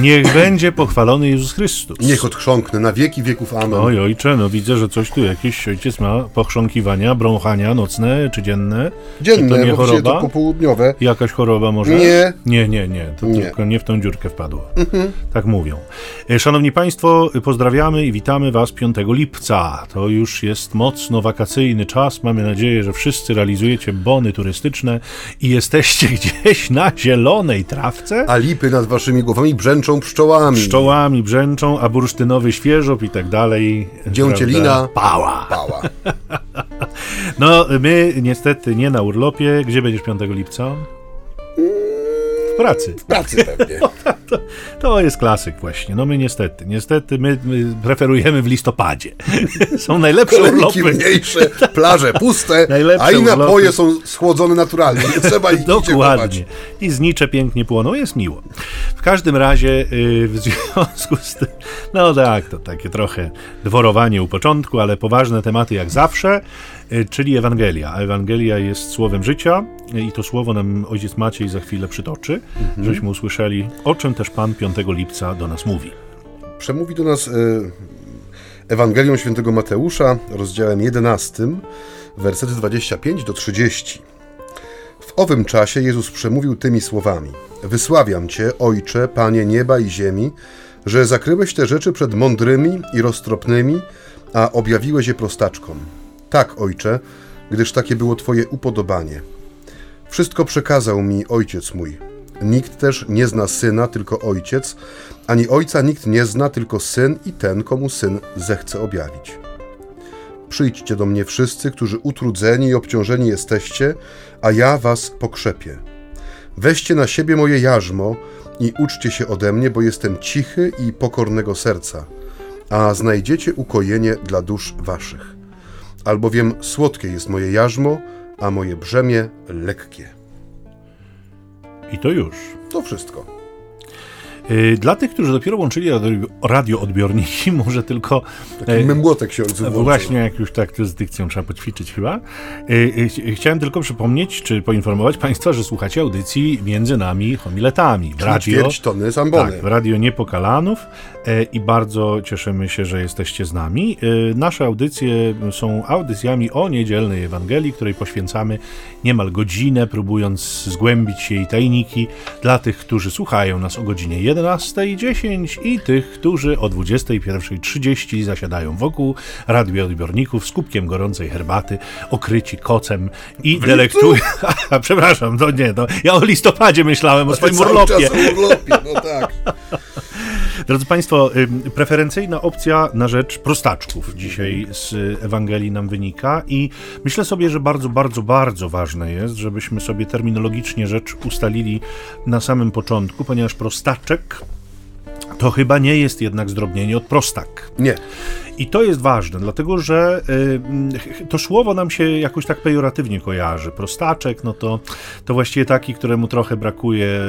Niech będzie pochwalony Jezus Chrystus. Niech odchrząknę na wieki wieków. Amen. Oj, ojcze, no widzę, że coś tu jakiś ojciec ma pochrząkiwania, brąchania nocne czy dzienne. Dzienne, czy to nie dzisiaj to choroba? popołudniowe. Jakaś choroba może? Nie. Nie, nie, nie. To Nie. tylko nie w tą dziurkę wpadło. Tak mówią. E, Szanowni Państwo, pozdrawiamy i witamy Was 5 lipca. To już jest mocno wakacyjny czas. Mamy nadzieję, że wszyscy realizujecie bony turystyczne i jesteście gdzieś na zielonej trawce. A lipy nad waszymi głowami brzęczą pszczołami. Pszczołami brzęczą, a bursztynowy świeżop i tak dalej. Dzięcielina. Pała. Pała. No, my niestety nie na urlopie. Gdzie będziesz 5 lipca? W pracy. W pracy pewnie. To jest klasyk właśnie. No my niestety, niestety my, my preferujemy w listopadzie. Są najlepsze Kolejki urlopy. mniejsze, plaże puste, Najlepsze a i urlopy. napoje są schłodzone naturalnie. Nie trzeba ich. Dokładnie. I znicze pięknie płoną, jest miło. W każdym razie, yy, w związku z tym, no tak, to takie trochę dworowanie u początku, ale poważne tematy jak zawsze, yy, czyli Ewangelia. A Ewangelia jest słowem życia i to słowo nam ojciec Maciej za chwilę przytoczy, żebyśmy usłyszeli, o czym też Pan 5 lipca do nas mówi. Przemówi do nas e, Ewangelią świętego Mateusza, rozdziałem 11, wersety 25 do 30. W owym czasie Jezus przemówił tymi słowami: Wysławiam Cię, Ojcze, Panie nieba i ziemi, że zakryłeś te rzeczy przed mądrymi i roztropnymi, a objawiłeś je prostaczkom. Tak, Ojcze, gdyż takie było Twoje upodobanie. Wszystko przekazał mi Ojciec mój. Nikt też nie zna Syna, tylko Ojciec, ani Ojca nikt nie zna, tylko Syn i ten, komu Syn zechce objawić. Przyjdźcie do mnie wszyscy, którzy utrudzeni i obciążeni jesteście, a ja was pokrzepię. Weźcie na siebie moje jarzmo i uczcie się ode mnie, bo jestem cichy i pokornego serca, a znajdziecie ukojenie dla dusz waszych. Albowiem słodkie jest moje jarzmo, a moje brzemię lekkie. I to już. To wszystko. Yy, Dla tych, którzy dopiero łączyli radio- radioodbiorniki, może tylko Taki e, mymłotek się No włączył. Właśnie, jak już tak to z dykcją trzeba poćwiczyć chyba. Y, y, ch- Chciałem tylko przypomnieć, czy poinformować Państwa, że słuchacie audycji między nami homiletami w radio. ćwierć tony zambony. Tak, w Radio Niepokalanów e, i bardzo cieszymy się, że jesteście z nami. E, Nasze audycje są audycjami o niedzielnej Ewangelii, której poświęcamy niemal godzinę, próbując zgłębić jej tajniki dla tych, którzy słuchają nas o godzinie 11.10 i tych, którzy o 21.30 zasiadają wokół radioodbiorników z kubkiem gorącej herbaty, okryci kocem i delektują... Przepraszam, to nie, to ja o listopadzie myślałem, o swoim urlopie. urlopie, no tak. Drodzy Państwo, preferencyjna opcja na rzecz prostaczków dzisiaj z Ewangelii nam wynika i myślę sobie, że bardzo, bardzo, bardzo ważne jest, żebyśmy sobie terminologicznie rzecz ustalili na samym początku, ponieważ prostaczek to chyba nie jest jednak zdrobnienie od prostak. Nie. I to jest ważne, dlatego że y, to słowo nam się jakoś tak pejoratywnie kojarzy. Prostaczek, no to, to właściwie taki, któremu trochę brakuje,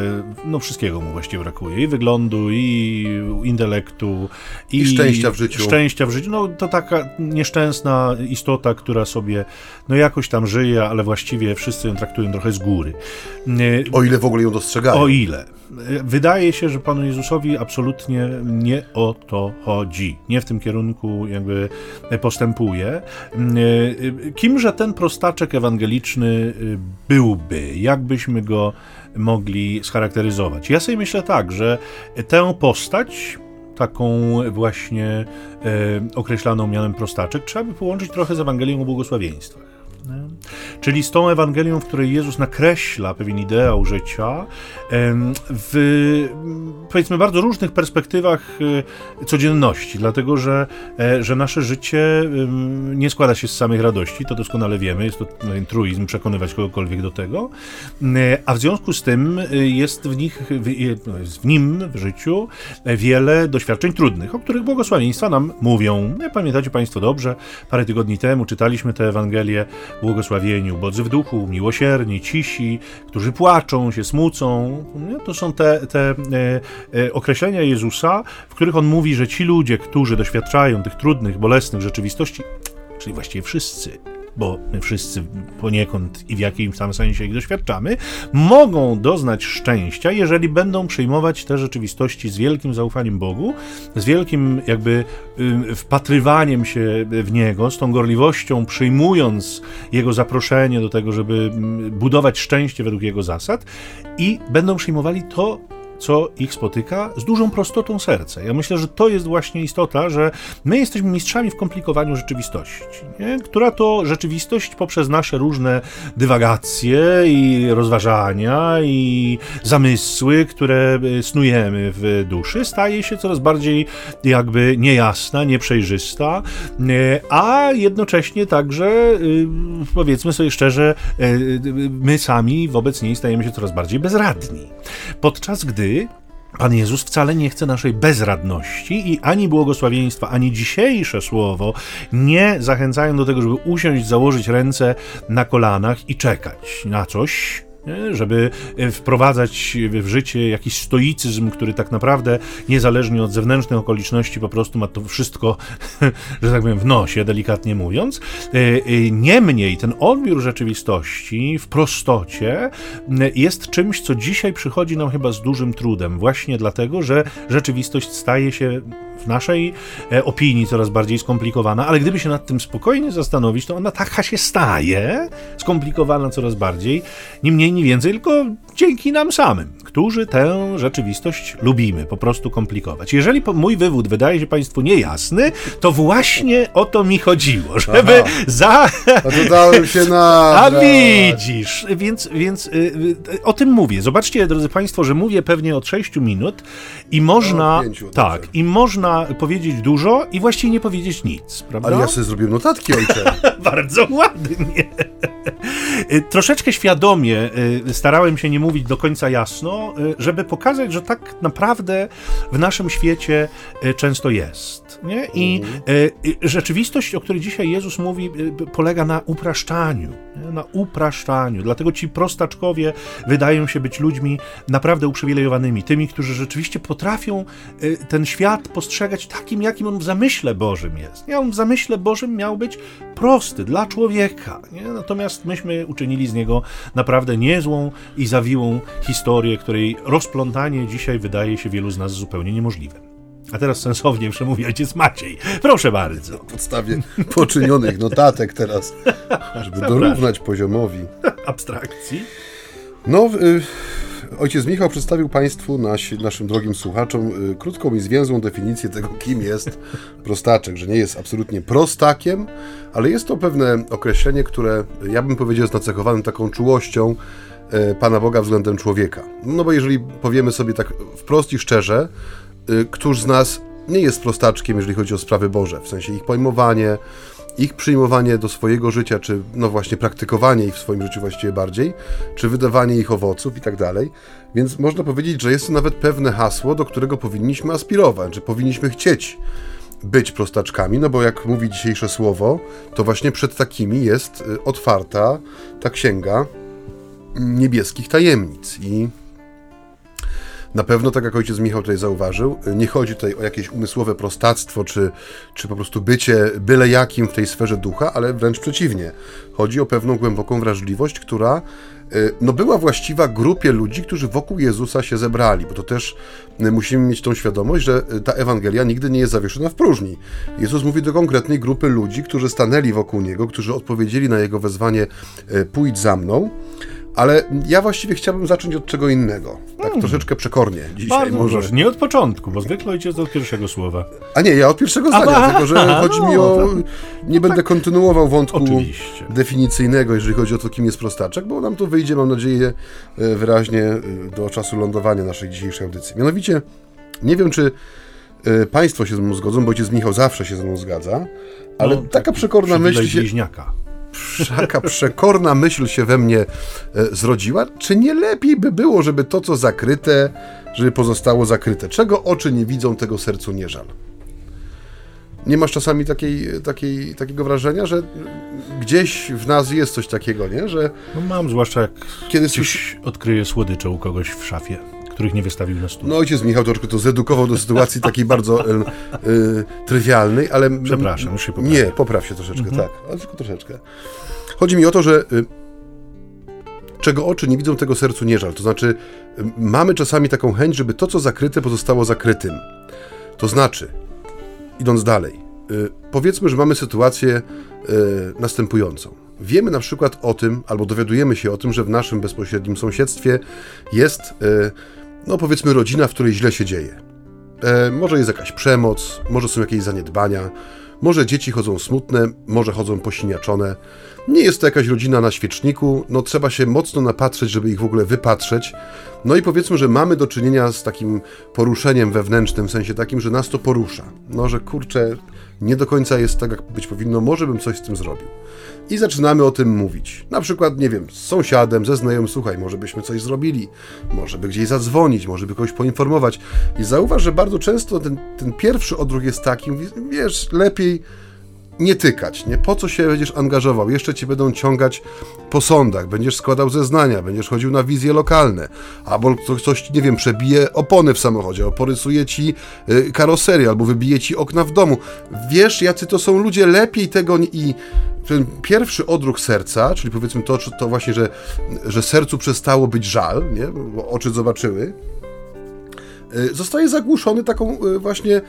no wszystkiego mu właściwie brakuje. I wyglądu, i intelektu, i, I szczęścia w życiu. Szczęścia w życiu. No to taka nieszczęsna istota, która sobie, no jakoś tam żyje, ale właściwie wszyscy ją traktują trochę z góry. Y, O ile w ogóle ją dostrzegają. o ile. Wydaje się, że Panu Jezusowi absolutnie nie o to chodzi. Nie w tym kierunku jakby postępuje. Kimże ten prostaczek ewangeliczny byłby? Jak byśmy go mogli scharakteryzować? Ja sobie myślę tak, że tę postać taką właśnie e, określaną mianem prostaczek, trzeba by połączyć trochę z Ewangelią o błogosławieństwach. Czyli z tą Ewangelią, w której Jezus nakreśla pewien ideał życia w powiedzmy bardzo różnych perspektywach e, codzienności, dlatego że, e, że nasze życie nie składa się z samych radości, to doskonale wiemy, jest to pewien truizm przekonywać kogokolwiek do tego, M, a w związku z tym e, jest w nich, w, no, nim, w życiu e, wiele doświadczeń trudnych, o których błogosławieństwa nam mówią. Pamiętacie Państwo dobrze, parę tygodni temu czytaliśmy tę Ewangelię błogosławieni ubodzy w duchu, miłosierni, cisi, którzy płaczą, się smucą. To są te, te e, e, określenia Jezusa, w których On mówi, że ci ludzie, którzy doświadczają tych trudnych, bolesnych rzeczywistości, czyli właściwie wszyscy, bo my wszyscy poniekąd i w jakimś tam sensie ich doświadczamy, mogą doznać szczęścia, jeżeli będą przyjmować te rzeczywistości z wielkim zaufaniem Bogu, z wielkim jakby y, wpatrywaniem się w Niego, z tą gorliwością przyjmując Jego zaproszenie do tego, żeby mm, budować szczęście według Jego zasad i będą przyjmowali to, co ich spotyka, z dużą prostotą serca. Ja myślę, że to jest właśnie istota, że my jesteśmy mistrzami w komplikowaniu rzeczywistości, nie? która to rzeczywistość poprzez nasze różne dywagacje i rozważania i zamysły, które e, snujemy w duszy, staje się coraz bardziej jakby niejasna, nieprzejrzysta, e, a jednocześnie także, e, powiedzmy sobie szczerze, my sami wobec niej stajemy się coraz bardziej bezradni. Podczas gdy Pan Jezus wcale nie chce naszej bezradności i ani błogosławieństwa, ani dzisiejsze słowo nie zachęcają do tego, żeby usiąść, założyć ręce na kolanach i czekać na coś, żeby e, wprowadzać w życie jakiś stoicyzm, który tak naprawdę niezależnie od zewnętrznych okoliczności po prostu ma to wszystko, że tak powiem, w nosie, delikatnie mówiąc. E, e, niemniej ten odbiór rzeczywistości w prostocie jest czymś, co dzisiaj przychodzi nam chyba z dużym trudem, właśnie dlatego, że rzeczywistość staje się w naszej opinii coraz bardziej skomplikowana, ale gdyby się nad tym spokojnie zastanowić, to ona taka się staje, skomplikowana coraz bardziej. Niemniej mniej, nie więcej, tylko dzięki nam samym, którzy tę rzeczywistość lubimy po prostu komplikować. Jeżeli mój wywód wydaje się Państwu niejasny, to właśnie o to mi chodziło, żeby Aha. za... dałem się na... A widzisz, więc, więc y, y, o tym mówię. Zobaczcie, drodzy Państwo, że mówię pewnie od 6 minut i można... Pięciu, tak, i można powiedzieć dużo i właściwie nie powiedzieć nic, prawda? Ale ja sobie zrobiłem notatki, ojcze. Bardzo ładnie. Y, troszeczkę świadomie starałem się nie mówić do końca jasno, y, żeby pokazać, że tak naprawdę w naszym świecie często jest. Nie? I mhm. rzeczywistość, o której dzisiaj Jezus mówi, polega na upraszczaniu. Nie? Na upraszczaniu. Dlatego ci prostaczkowie wydają się być ludźmi naprawdę uprzywilejowanymi, tymi, którzy rzeczywiście potrafią ten świat postrzegać takim, jakim on w zamyśle Bożym jest. Nie? On w zamyśle Bożym miał być prosty dla człowieka. Nie? Natomiast myśmy uczynili z niego naprawdę niezłą i zawiłą historię, której rozplątanie dzisiaj wydaje się wielu z nas zupełnie niemożliwe. A teraz sensownie przemówi ojciec Maciej. Proszę bardzo. Na podstawie poczynionych notatek teraz, żeby dorównać poziomowi abstrakcji. No, y, ojciec Michał przedstawił Państwu, nasi, naszym drogim słuchaczom, y, krótką i zwięzłą definicję tego, kim jest prostaczek, że nie jest absolutnie prostakiem, ale jest to pewne określenie, które ja bym powiedział jest nacechowane taką czułością y, Pana Boga względem człowieka. No bo jeżeli powiemy sobie tak wprost i szczerze, y, któż z nas nie jest prostaczkiem, jeżeli chodzi o sprawy Boże, w sensie ich pojmowanie, ich przyjmowanie do swojego życia, czy no właśnie praktykowanie ich w swoim życiu właściwie bardziej, czy wydawanie ich owoców i tak dalej. Więc można powiedzieć, że jest to nawet pewne hasło, do którego powinniśmy aspirować, że powinniśmy chcieć być prostaczkami, no bo jak mówi dzisiejsze słowo, to właśnie przed takimi jest y, otwarta ta księga niebieskich tajemnic i na pewno, tak jak ojciec Michał tutaj zauważył, nie chodzi tutaj o jakieś umysłowe prostactwo, czy, czy po prostu bycie byle jakim w tej sferze ducha, ale wręcz przeciwnie. Chodzi o pewną głęboką wrażliwość, która y, no, była właściwa grupie ludzi, którzy wokół Jezusa się zebrali, bo to też y, musimy mieć tą świadomość, że y, ta Ewangelia nigdy nie jest zawieszona w próżni. Jezus mówi do konkretnej grupy ludzi, którzy stanęli wokół Niego, którzy odpowiedzieli na Jego wezwanie pójdź za mną, ale ja właściwie chciałbym zacząć od czego innego. Tak hmm. troszeczkę przekornie dzisiaj Bardzo może. Proszę. Nie od początku, bo zwykle ojciec od pierwszego słowa. A nie, ja od pierwszego zdania, Aha, tylko że chodzi no, mi o... Nie no będę tak. kontynuował wątku Oczywiście. definicyjnego, jeżeli chodzi o to, kim jest prostaczek, bo nam to wyjdzie, mam nadzieję, e, wyraźnie e, do czasu lądowania naszej dzisiejszej audycji. Mianowicie, nie wiem, czy e, Państwo się ze mną zgodzą, bo ojciec Michał zawsze się ze mną zgadza, ale no, taka tak, przekorna myśl się... Bliźniaka taka przekorna myśl się we mnie e, zrodziła, czy nie lepiej by było, żeby to, co zakryte, żeby pozostało zakryte? Czego oczy nie widzą, tego sercu nie żal. Nie masz czasami takiej, takiej, takiego wrażenia, że gdzieś w nas jest coś takiego, nie? Że no mam, zwłaszcza jak kiedyś odkryję słodycze u kogoś w szafie których nie wystawił na stół. No ojciec Michał troszkę to zedukował do sytuacji takiej bardzo y, y, trywialnej, ale... Przepraszam, już się poprawię. Nie, popraw się troszeczkę, mhm. tak, ale tylko troszeczkę. Chodzi mi o to, że y, czego oczy nie widzą, tego sercu nie żal. To znaczy, mamy czasami taką chęć, żeby to, co zakryte, pozostało zakrytym. To znaczy, idąc dalej, powiedzmy, że mamy sytuację następującą. Wiemy na przykład o tym, albo dowiadujemy się o tym, że w naszym bezpośrednim sąsiedztwie jest, e, no powiedzmy, rodzina, w której źle się dzieje. E, może jest jakaś przemoc, może są jakieś zaniedbania, może dzieci chodzą smutne, może chodzą posiniaczone. Nie jest to jakaś rodzina na świeczniku, no trzeba się mocno napatrzeć, żeby ich w ogóle wypatrzeć. No i powiedzmy, że mamy do czynienia z takim poruszeniem wewnętrznym, w sensie takim, że nas to porusza. No, że kurczę, nie do końca jest tak, jak być powinno, może bym coś z tym zrobił i zaczynamy o tym mówić. Na przykład, nie wiem, z sąsiadem, ze znajomym, słuchaj, może byśmy coś zrobili, może by gdzieś zadzwonić, może by kogoś poinformować. I zauważ, że bardzo często ten, ten pierwszy odruch jest taki, wiesz, lepiej nie tykać, nie? Po co się będziesz angażował? Jeszcze ci będą ciągać po sądach, będziesz składał zeznania, będziesz chodził na wizje lokalne, albo coś, nie wiem, przebije opony w samochodzie, albo ci y, karoserię, albo wybije ci okna w domu. Wiesz, jacy to są ludzie, lepiej tego i ten pierwszy odruch serca, czyli powiedzmy to, to właśnie, że, że sercu przestało być żal, nie? bo oczy zobaczyły, y, zostaje zagłuszony taką y, właśnie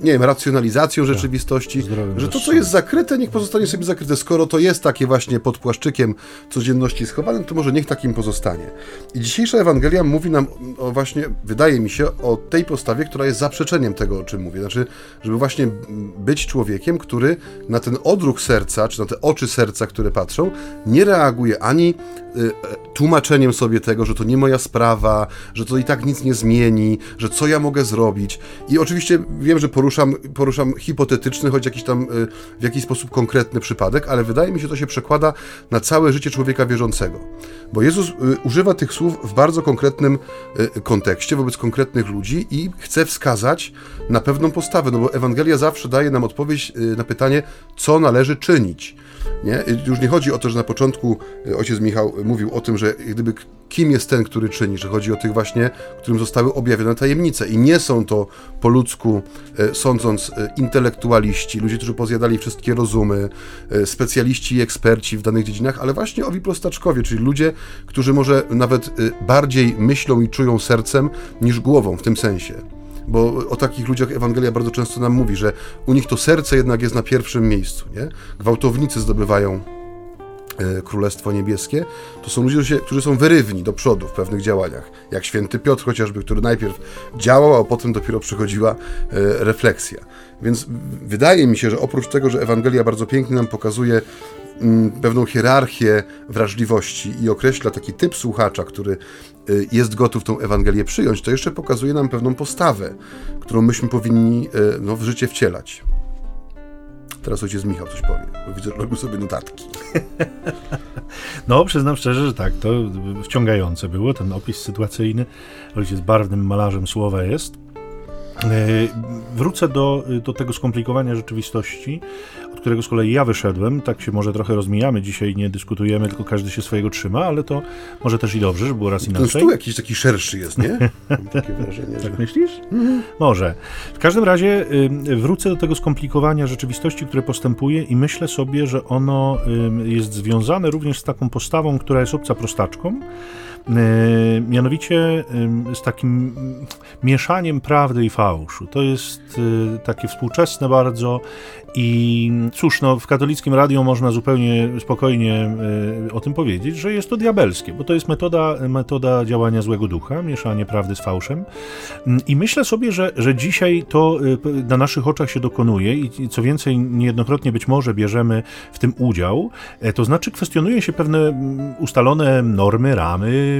nie wiem, racjonalizacją tak. rzeczywistości, że to, co jest zakryte, niech pozostanie sobie zakryte. Skoro to jest takie właśnie pod płaszczykiem codzienności schowane, to może niech takim pozostanie. I dzisiejsza Ewangelia mówi nam o właśnie, wydaje mi się, o tej postawie, która jest zaprzeczeniem tego, o czym mówię. Znaczy, żeby właśnie być człowiekiem, który na ten odruch serca, czy na te oczy serca, które patrzą, nie reaguje ani y, tłumaczeniem sobie tego, że to nie moja sprawa, że to i tak nic nie zmieni, że co ja mogę zrobić. I oczywiście wiem, że poruszam, poruszam hipotetyczny, choć jakiś tam y, w jakiś sposób konkretny przypadek, ale wydaje mi się, to się przekłada na całe życie człowieka wierzącego. Bo Jezus y, używa tych słów w bardzo konkretnym y, kontekście, wobec konkretnych ludzi i chce wskazać na pewną postawę, no bo Ewangelia zawsze daje nam odpowiedź na pytanie, co należy czynić. Nie? Już nie chodzi o to, że na początku ojciec Michał mówił o tym, że gdyby kim jest ten, który czyni, że chodzi o tych właśnie, którym zostały objawione tajemnice i nie są to po ludzku e, sądząc e, intelektualiści, ludzie, którzy pozjadali wszystkie rozumy, e, specjaliści i eksperci w danych dziedzinach, ale właśnie owi prostaczkowie, czyli ludzie, którzy może nawet bardziej myślą i czują sercem niż głową w tym sensie bo o takich ludziach Ewangelia bardzo często nam mówi, że u nich to serce jednak jest na pierwszym miejscu. Nie? Gwałtownicy zdobywają E, Królestwo Niebieskie, to są ludzie, którzy są wyrywni do przodu w pewnych działaniach, jak święty Piotr chociażby, który najpierw działał, a potem dopiero przychodziła e, refleksja. Więc wydaje mi się, że oprócz tego, że Ewangelia bardzo pięknie nam pokazuje pewną hierarchię wrażliwości i określa taki typ słuchacza, który e, jest gotów tą Ewangelię przyjąć, to jeszcze pokazuje nam pewną postawę, którą myśmy powinni no, w życie wcielać. Teraz ojciec Michał coś powie, bo widzę, że robił sobie notatki. No, przyznam szczerze, że tak, to wciągające było, ten opis sytuacyjny. Ojciec barwnym malarzem słowa jest. E, wrócę do, do tego skomplikowania rzeczywistości, którego z kolei ja wyszedłem. Tak się może trochę rozmijamy dzisiaj, nie dyskutujemy, tylko każdy się swojego trzyma, ale to może też i dobrze, żeby było raz inaczej. Ten stół jakiś taki szerszy jest, nie? Mam takie wrażenie. tak że... myślisz? Mhm. Może. W każdym razie y, wrócę do tego skomplikowania rzeczywistości, które postępuje i myślę sobie, że ono jest związane również z taką postawą, która jest obca prostaczkom, E, mianowicie z takim mieszaniem prawdy i fałszu. To jest e, takie współczesne bardzo i cóż, no, w katolickim radiu można zupełnie spokojnie e, o tym powiedzieć, że jest to diabelskie, bo to jest metoda, metoda działania złego ducha, mieszanie prawdy z fałszem. I myślę sobie, że, że dzisiaj to na naszych oczach się dokonuje i co więcej, niejednokrotnie być może bierzemy w tym udział, to znaczy kwestionuje się pewne ustalone normy, ramy,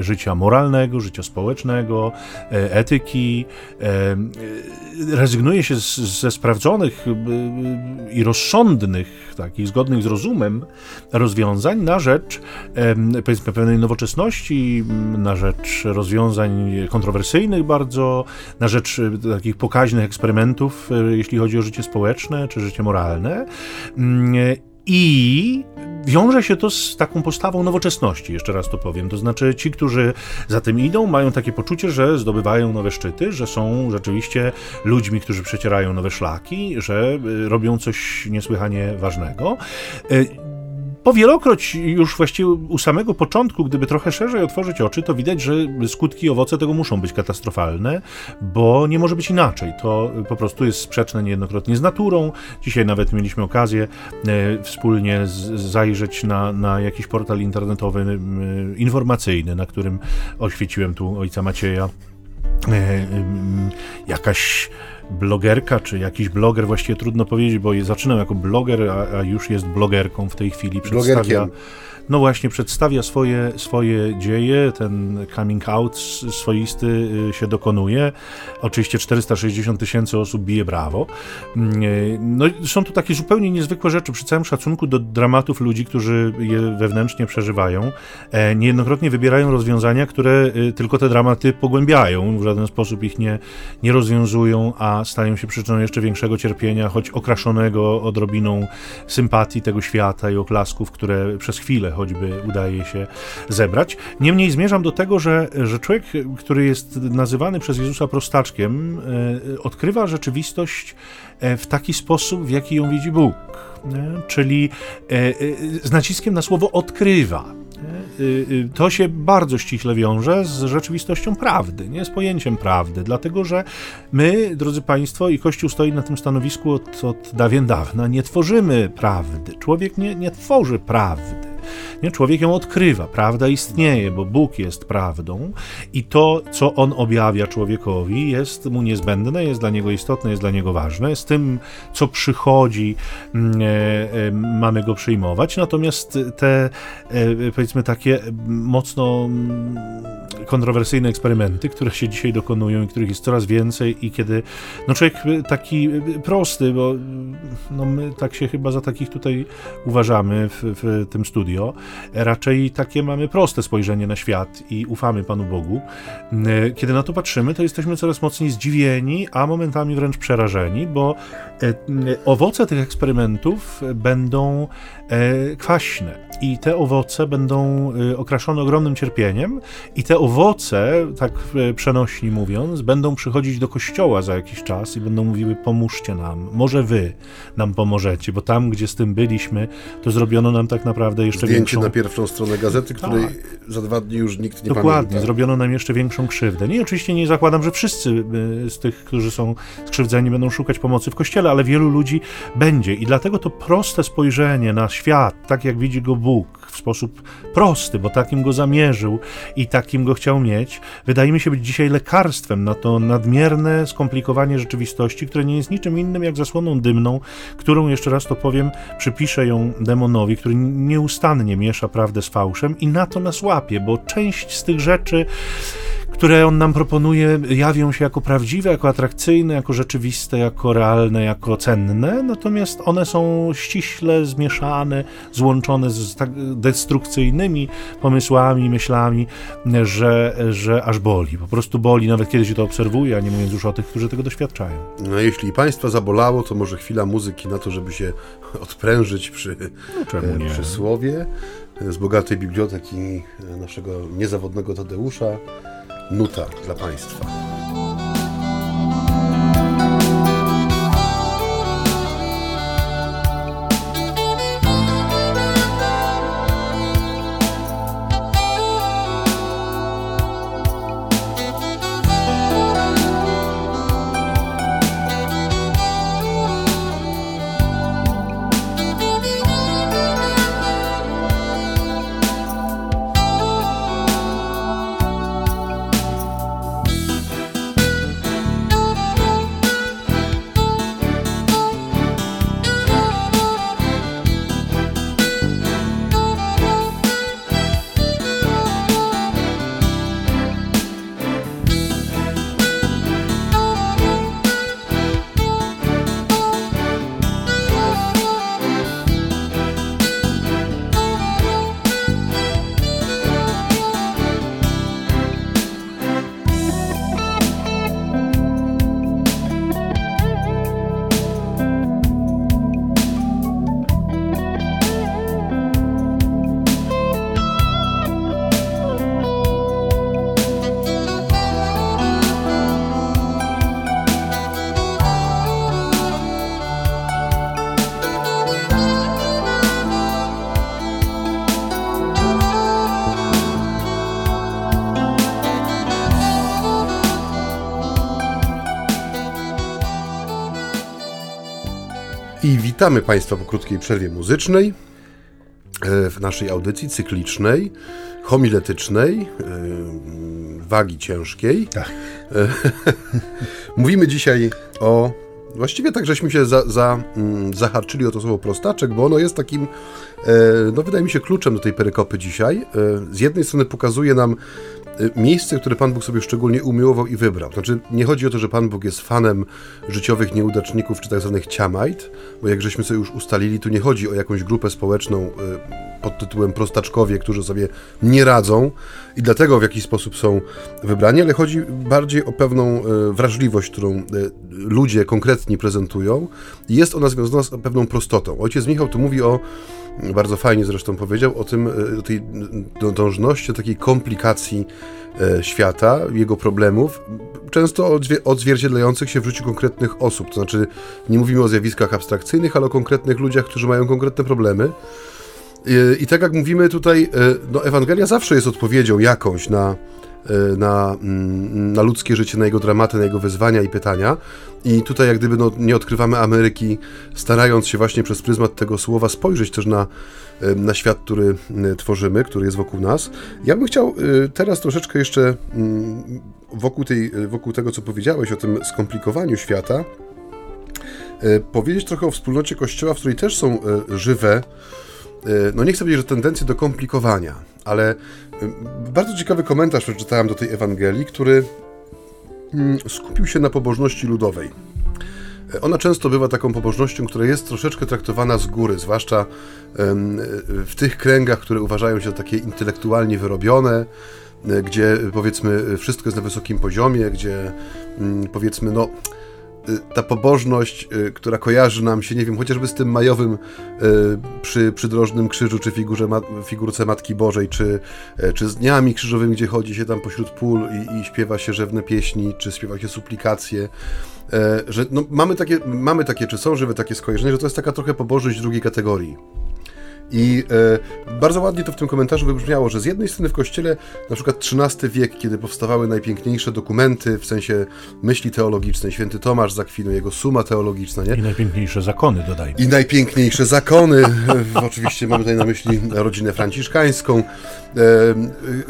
życia moralnego, życia społecznego, e, etyki. E, e, rezygnuje się z, ze sprawdzonych i rozsądnych, takich zgodnych z rozumem rozwiązań na rzecz powiedzmy pewnej nowoczesności, na rzecz rozwiązań kontrowersyjnych bardzo, na rzecz takich pokaźnych eksperymentów, jeśli chodzi o życie społeczne czy życie moralne. I wiąże się to z taką postawą nowoczesności, jeszcze raz to powiem. To znaczy, ci, którzy za tym idą, mają takie poczucie, że zdobywają nowe szczyty, że są rzeczywiście ludźmi, którzy przecierają nowe szlaki, że y, robią coś niesłychanie ważnego. Y, Powielokroć już właściwie u samego początku, gdyby trochę szerzej otworzyć oczy, to widać, że skutki owoce tego muszą być katastrofalne, bo nie może być inaczej. To po prostu jest sprzeczne niejednokrotnie z naturą. Dzisiaj nawet mieliśmy okazję e, wspólnie zajrzeć na, na jakiś portal internetowy e, informacyjny, na którym oświeciłem tu ojca Macieja. E, jakaś blogerka, czy jakiś bloger, właściwie trudno powiedzieć, bo zaczynał jako bloger, a, a już jest blogerką w tej chwili. Przedstawia, no właśnie przedstawia swoje, swoje dzieje, ten coming out swoisty y, się dokonuje. Oczywiście 460 tysięcy osób bije brawo. Mm, y, no są to takie zupełnie niezwykłe rzeczy, przy całym szacunku do dramatów ludzi, którzy je wewnętrznie przeżywają. E, niejednokrotnie wybierają rozwiązania, które y, tylko te dramaty pogłębiają, w żaden sposób ich nie, nie rozwiązują, a stają się przyczyną jeszcze większego cierpienia, choć okraszonego odrobiną sympatii tego świata i oklasków, które przez chwilę choćby udaje się zebrać. Niemniej zmierzam do tego, że, że człowiek, który jest nazywany przez Jezusa prostaczkiem, e, odkrywa rzeczywistość e, w taki sposób, w jaki ją widzi Bóg. Czyli e, z naciskiem na słowo odkrywa. To się bardzo ściśle wiąże z rzeczywistością prawdy, nie z pojęciem prawdy, dlatego że my, drodzy Państwo, i Kościół stoi na tym stanowisku od, od dawien dawna, nie tworzymy prawdy. Człowiek nie, nie tworzy prawdy. Nie? Człowiek ją odkrywa, prawda istnieje, bo Bóg jest prawdą i to, co On objawia człowiekowi, jest mu niezbędne, jest dla niego istotne, jest dla niego ważne. Z tym, co przychodzi, mm, e, e, mamy go przyjmować, natomiast te, e, powiedzmy, takie mocno mm, kontrowersyjne eksperymenty, które się dzisiaj dokonują i których jest coraz więcej i kiedy no człowiek taki prosty, bo no my tak się chyba za takich tutaj uważamy w, w tym studio, raczej takie mamy proste spojrzenie na świat i ufamy Panu Bogu. Kiedy na to patrzymy, to jesteśmy coraz mocniej zdziwieni, a momentami wręcz przerażeni, bo e, owoce tych eksperymentów będą e, kwaśne i te owoce będą e, okraszone ogromnym cierpieniem i te owoce, tak przenośni mówiąc, będą przychodzić do kościoła za jakiś czas i będą mówiły pomóżcie nam, może wy nam pomożecie, bo tam, gdzie z tym byliśmy, to zrobiono nam tak naprawdę jeszcze Zdjęcie większą... na pierwszą stronę gazety, której tak. za dwa dni już nikt nie Dokładnie, pamięta. zrobiono nam jeszcze większą krzywdę. Nie, oczywiście nie zakładam, że wszyscy y, z tych, którzy są skrzywdzeni będą szukać pomocy w kościele, ale wielu ludzi będzie i dlatego to proste spojrzenie na świat, tak jak widzi go Bóg, w sposób prosty, bo takim go zamierzył i takim go chciał mieć, wydaje mi się być dzisiaj lekarstwem na to nadmierne skomplikowanie rzeczywistości, które nie jest niczym innym jak zasłoną dymną, którą, jeszcze raz to powiem, przypiszę ją demonowi, który nieustannie miesza prawdę z fałszem i na to nas łapie, bo część z tych rzeczy które on nam proponuje, jawią się jako prawdziwe, jako atrakcyjne, jako rzeczywiste, jako realne, jako cenne, natomiast one są ściśle zmieszane, złączone z tak destrukcyjnymi pomysłami, myślami, że, że aż boli. Po prostu boli, nawet kiedy się to obserwuje, a nie mówiąc już o tych, którzy tego doświadczają. No, jeśli Państwa zabolało, to może chwila muzyki na to, żeby się odprężyć przy, no, przy słowie z bogatej biblioteki naszego niezawodnego Tadeusza nuta dla Państwa. Witamy Państwa po krótkiej przerwie muzycznej e, w naszej audycji cyklicznej, homiletycznej, e, wagi ciężkiej. Tak. E, mówimy dzisiaj o. Właściwie tak, żeśmy się za, za, mm, zaharczyli o to słowo prostaczek, bo ono jest takim, no wydaje mi się, kluczem do tej perykopy dzisiaj. Z jednej strony pokazuje nam miejsce, które Pan Bóg sobie szczególnie umiłował i wybrał. Znaczy, nie chodzi o to, że Pan Bóg jest fanem życiowych nieudaczników czy tak zwanych ciamajt, bo jak żeśmy sobie już ustalili, tu nie chodzi o jakąś grupę społeczną y, pod tytułem prostaczkowie, którzy sobie nie radzą i dlatego w jakiś sposób są wybrani, ale chodzi bardziej o pewną y, wrażliwość, którą ludzie konkretni prezentują jest ona związana z pewną prostotą. Ojciec Michał tu mówi o bardzo fajnie zresztą powiedział o tym, o tej dążności, o takiej komplikacji e, świata, jego problemów, często odzwierciedlających się w życiu konkretnych osób. To znaczy, nie mówimy o zjawiskach abstrakcyjnych, ale o konkretnych ludziach, którzy mają konkretne problemy. E, I tak jak mówimy tutaj, e, no, Ewangelia zawsze jest odpowiedzią jakąś na Y, na, mm, na ludzkie życie, na jego dramaty, na jego wyzwania i pytania. I tutaj jak gdyby no, nie odkrywamy Ameryki, starając się właśnie przez pryzmat tego słowa spojrzeć też na, y, na świat, który tworzymy, który jest wokół nas. Ja bym chciał teraz troszeczkę jeszcze mm, wokół, tej, wokół tego, co powiedziałeś o tym skomplikowaniu świata, powiedzieć trochę o wspólnocie Kościoła, w której też są żywe, no nie chcę powiedzieć, że tendencje do komplikowania, ale bardzo ciekawy komentarz przeczytałem do tej Ewangelii, który mm, skupił się na pobożności ludowej. Ona często bywa taką pobożnością, która jest troszeczkę traktowana z góry, zwłaszcza w tych kręgach, które uważają się za takie intelektualnie wyrobione, gdzie powiedzmy wszystko jest na wysokim poziomie, gdzie mm, powiedzmy no ta pobożność, y, która kojarzy nam się, nie wiem, chociażby z tym majowym y, przy przydrożnym krzyżu, czy figurze, figurce Matki Bożej, czy, e, czy z dniami krzyżowymi, gdzie chodzi się tam pośród pól i, i śpiewa się rzewne pieśni, czy śpiewa się suplikacje, e, że no, mamy, takie, mamy takie, czy są żywe takie skojarzenia, że to jest taka trochę pobożność drugiej kategorii. I e, bardzo ładnie to w tym komentarzu wybrzmiało, że z jednej strony w kościele, na przykład XIII wiek, kiedy powstawały najpiękniejsze dokumenty w sensie myśli teologicznej, święty Tomasz z Akwinu, jego suma teologiczna, nie? I najpiękniejsze zakony, dodajmy. I najpiękniejsze zakony. Oczywiście mamy tutaj na myśli rodzinę franciszkańską.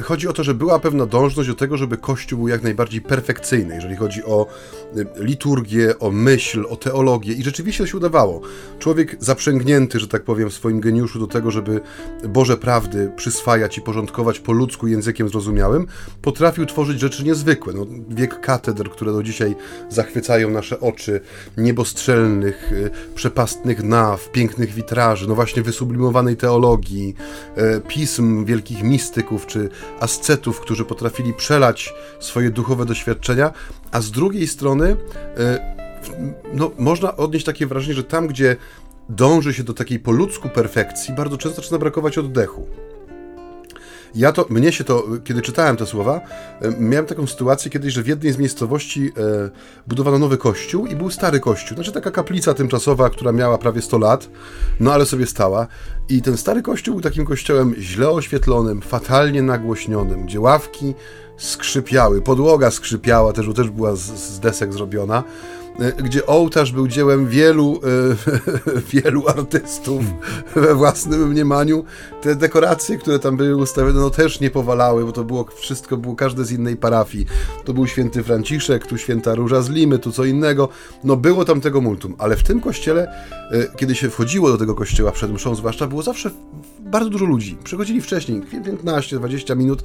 Chodzi o to, że była pewna dążność do tego, żeby Kościół był jak najbardziej perfekcyjny, jeżeli chodzi o e, liturgię, o myśl, o teologię. I rzeczywiście to się udawało. Człowiek zaprzęgnięty, że tak powiem, w swoim geniuszu do tego, żeby Boże prawdy przyswajać i porządkować po ludzku językiem zrozumiałym, potrafił tworzyć rzeczy niezwykłe. No, wiek katedr, które do dzisiaj zachwycają nasze oczy, niebostrzelnych, y, przepastnych naw, pięknych witraży, no właśnie wysublimowanej teologii, y, pism wielkich mistyków czy ascetów, którzy potrafili przelać swoje duchowe doświadczenia, a z drugiej strony y, no, można odnieść takie wrażenie, że tam, gdzie dąży się do takiej po ludzku perfekcji, bardzo często zaczyna brakować oddechu. Ja to, mnie się to, kiedy czytałem te słowa, e, miałem taką sytuację kiedyś, że w jednej z miejscowości e, budowano nowy kościół i był stary kościół. Znaczy taka kaplica tymczasowa, która miała prawie 100 lat, no ale sobie stała. I ten stary kościół był takim kościołem źle oświetlonym, fatalnie nagłośnionym, gdzie ławki skrzypiały, podłoga skrzypiała, też, też była z, z desek zrobiona. E, gdzie ołtarz był dziełem wielu, e, wielu artystów we własnym mniemaniu. Te dekoracje, które tam były ustawione, no też nie powalały, bo to było wszystko, było każde z innej parafii. To był święty Franciszek, tu święta Róża z Limy, tu co innego. No było tam tego multum, ale w tym kościele, e, kiedy się wchodziło do tego kościoła przed mszą zwłaszcza, było zawsze bardzo dużo ludzi. Przychodzili wcześniej, 15-20 minut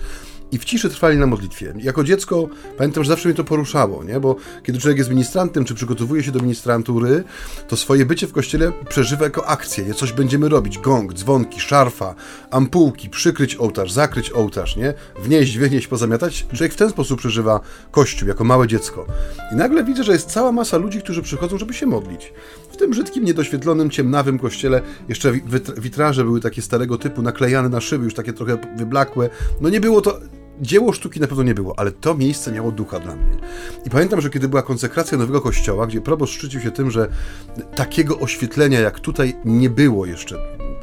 i w ciszy trwali na modlitwie. Jako dziecko pamiętam, że zawsze mnie to poruszało, nie? bo kiedy człowiek jest ministrantem, czy przygotowuje się do ministrantury, to swoje bycie w kościele przeżywa jako akcję, coś będziemy robić, gong, dzwonki, szarfa, ampułki, przykryć ołtarz, zakryć ołtarz, nie? wnieść, wynieść, pozamiatać. Człowiek w ten sposób przeżywa kościół, jako małe dziecko. I nagle widzę, że jest cała masa ludzi, którzy przychodzą, żeby się modlić. W tym brzydkim, niedoświetlonym, ciemnawym kościele jeszcze witraże były takie starego typu, naklejane na szyby, już takie trochę wyblakłe. No nie było to dzieło sztuki na pewno nie było, ale to miejsce miało ducha dla mnie. I pamiętam, że kiedy była konsekracja nowego kościoła, gdzie proboszcz szczycił się tym, że takiego oświetlenia jak tutaj nie było jeszcze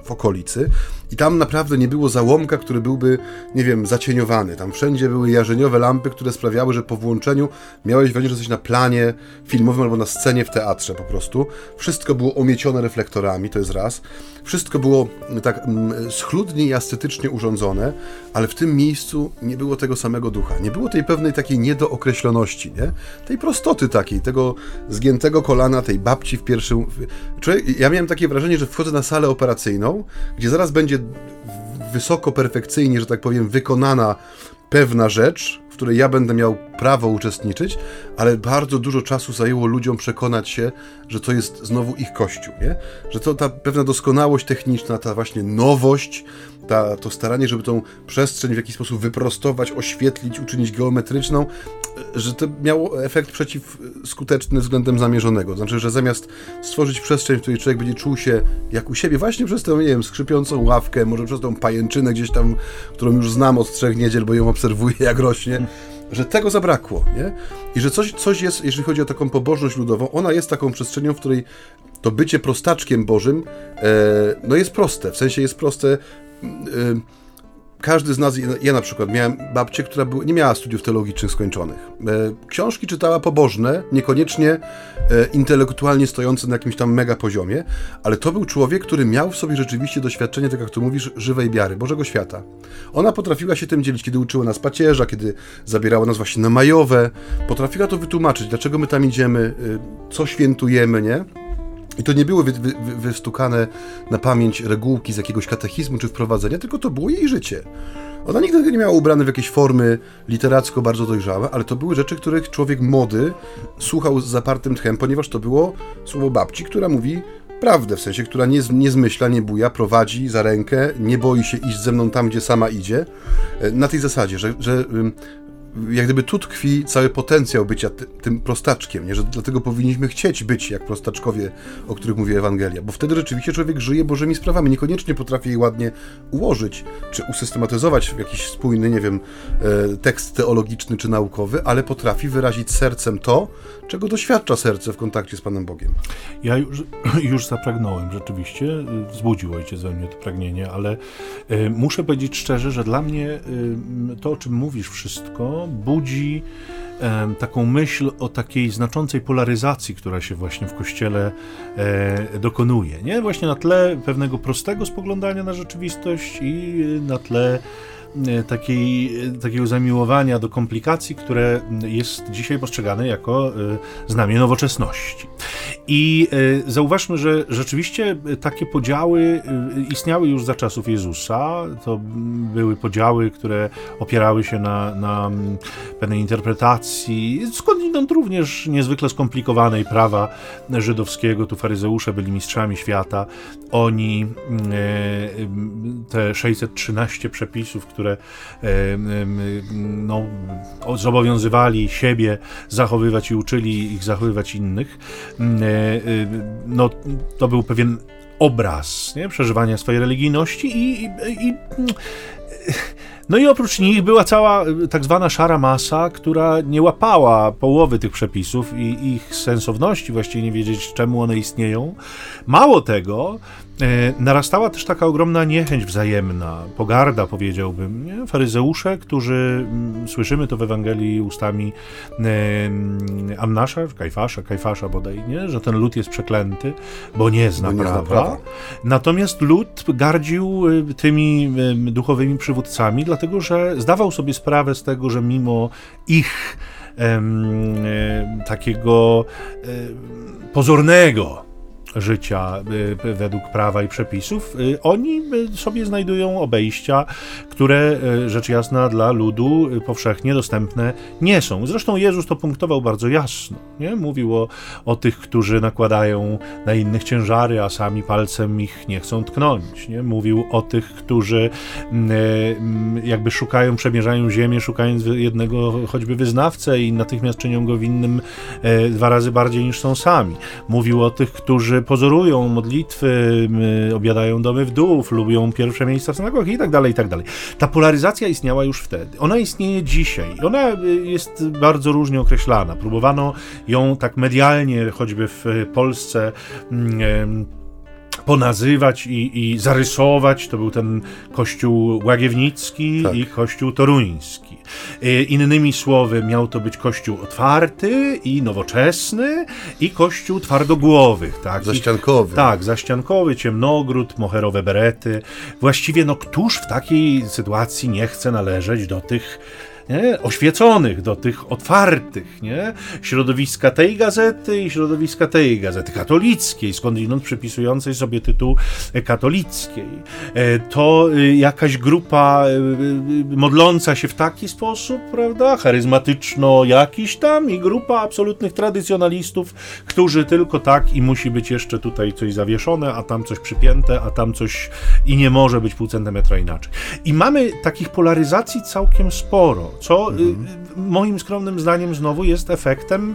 w okolicy I tam naprawdę nie było załomka, który byłby, nie wiem, zacieniowany. Tam wszędzie były jarzeniowe lampy, które sprawiały, że po włączeniu miałeś wrażenie, że jesteś na planie filmowym albo na scenie w teatrze po prostu. Wszystko było omiecione reflektorami, to jest raz. Wszystko było tak mm, schludnie i estetycznie urządzone, ale w tym miejscu nie było tego samego ducha. Nie było tej pewnej takiej niedookreśloności, nie? Tej prostoty takiej, tego zgiętego kolana, tej babci w pierwszym... Człowiek, ja miałem takie wrażenie, że wchodzę na salę operacyjną, gdzie zaraz będzie wysoko perfekcyjnie, że tak powiem, wykonana pewna rzecz, w której ja będę miał prawo uczestniczyć, ale bardzo dużo czasu zajęło ludziom przekonać się, że to jest znowu ich kościół, nie? Że to ta pewna doskonałość techniczna, ta właśnie nowość, ta, to staranie, żeby tą przestrzeń w jakiś sposób wyprostować, oświetlić, uczynić geometryczną, że to miało efekt przeciwskuteczny względem zamierzonego. Znaczy, że zamiast stworzyć przestrzeń, w której człowiek będzie czuł się jak u siebie, właśnie przez tę, nie wiem, skrzypiącą ławkę, może przez tą pajęczynę gdzieś tam, którą już znam od trzech niedziel, bo ją obserwuję, jak rośnie, że tego zabrakło, nie? I że coś, coś jest, jeżeli chodzi o taką pobożność ludową, ona jest taką przestrzenią, w której to bycie prostaczkiem Bożym, e, no jest proste, w sensie jest proste każdy z nas, ja na przykład miałem babcię, która nie miała studiów teologicznych skończonych. E, książki czytała pobożne, niekoniecznie e, intelektualnie stojące na jakimś tam mega poziomie, ale to był człowiek, który miał w sobie rzeczywiście doświadczenie, tak jak tu mówisz, żywej wiary, Bożego świata. Ona potrafiła się tym dzielić, kiedy uczyła nas pacierza, kiedy zabierała nas właśnie na majowe, potrafiła to wytłumaczyć, dlaczego my tam idziemy, e, co świętujemy, nie? I to nie były wy, wy, wystukane na pamięć regułki z jakiegoś katechizmu czy wprowadzenia, tylko to było jej życie. Ona nigdy nie miała ubrane w jakieś formy literacko bardzo dojrzałe, ale to były rzeczy, których człowiek młody słuchał z zapartym tchem, ponieważ to było słowo babci, która mówi prawdę, w sensie, która nie, nie zmyśla, nie buja, prowadzi za rękę, nie boi się iść ze mną tam, gdzie sama idzie. E, na tej zasadzie, że, że jak gdyby tu tkwi cały potencjał bycia ty, tym prostaczkiem, nie? że dlatego powinniśmy chcieć być jak prostaczkowie, o których mówi Ewangelia, bo wtedy rzeczywiście człowiek żyje Bożymi sprawami, niekoniecznie potrafi je ładnie ułożyć, czy usystematyzować w jakiś spójny, nie wiem, e, tekst teologiczny czy naukowy, ale potrafi wyrazić sercem to, czego doświadcza serce w kontakcie z Panem Bogiem. Ja już, już zapragnąłem rzeczywiście, wzbudził ojciec we mnie to pragnienie, ale y, muszę powiedzieć szczerze, że dla mnie y, to, o czym mówisz wszystko, budzi taką myśl o takiej znaczącej polaryzacji, która się właśnie w Kościele e, dokonuje. Nie? Właśnie na tle pewnego prostego spoglądania na rzeczywistość i na tle takiej, takiego zamiłowania do komplikacji, które jest dzisiaj postrzegane jako e, znamie nowoczesności. I e, zauważmy, że rzeczywiście takie podziały istniały już za czasów Jezusa. To były podziały, które opierały się na, na pewnej interpretacji, skądinąd również niezwykle skomplikowanej prawa żydowskiego. Tu faryzeusze byli mistrzami świata. Oni te 613 przepisów, które które no, zobowiązywali siebie zachowywać i uczyli ich zachowywać innych. Mm, e, e, no, to był pewien obraz nie? przeżywania swojej religijności i, i, i no i oprócz nich była cała tak zwana szara masa, która nie łapała połowy tych przepisów i ich sensowności, właściwie nie wiedzieć czemu one istnieją. Mało tego, E, narastała też taka ogromna niechęć wzajemna, pogarda powiedziałbym. Nie? Faryzeusze, którzy, mm, słyszymy to w Ewangelii ustami e, Annasza, Kajfasza, Kajfasza bodaj, nie? że ten lud jest przeklęty, bo nie zna, bo nie prawa. zna prawa. Natomiast lud gardził e, tymi duchowymi przywódcami, dlatego że zdawał sobie sprawę z tego, że mimo ich takiego pozornego życia y, według prawa i przepisów, y, oni y, sobie znajdują obejścia, które rzecz jasna dla ludu powszechnie dostępne nie są. Zresztą Jezus to punktował bardzo jasno. Nie? Mówił o, o tych, którzy nakładają na innych ciężary, a sami palcem ich nie chcą tknąć. Nie? Mówił o tych, którzy mm, mm, jakby szukają, przemierzają ziemię, szukając jednego choćby wyznawcę i natychmiast czynią go winnym e, dwa razy bardziej niż są sami. Mówił o tych, którzy pozorują modlitwy, obiadają domy wdów, lubią pierwsze miejsca w synagogach i tak dalej, i tak dalej. Ta polaryzacja istniała już wtedy. Ona istnieje dzisiaj. Ona y, jest bardzo różnie określana. Próbowano ją tak medialnie, choćby w Polsce, ponazywać i, i zarysować. To był ten kościół łagiewnicki tak. i kościół toruński. E, innymi słowy, miał to być kościół otwarty i nowoczesny i kościół twardogłowych. Tak? Zaściankowy. tak, zaściankowy, ciemnogród, moherowe berety. Właściwie, no któż w takiej sytuacji nie chce należeć do tych nie? oświeconych, do tych otwartych, nie? środowiska tej gazety i środowiska tej gazety, katolickiej, skądinąd przypisującej sobie tytuł katolickiej. E, to y, jakaś grupa modląca się w taki sposób, prawda, charyzmatyczno jakiś tam i grupa absolutnych tradycjonalistów, którzy tylko tak i musi być jeszcze tutaj coś zawieszone, a tam coś przypięte, a tam coś i nie może być pół centymetra inaczej. I mamy takich polaryzacji całkiem sporo co mhm. moim skromnym zdaniem znowu jest efektem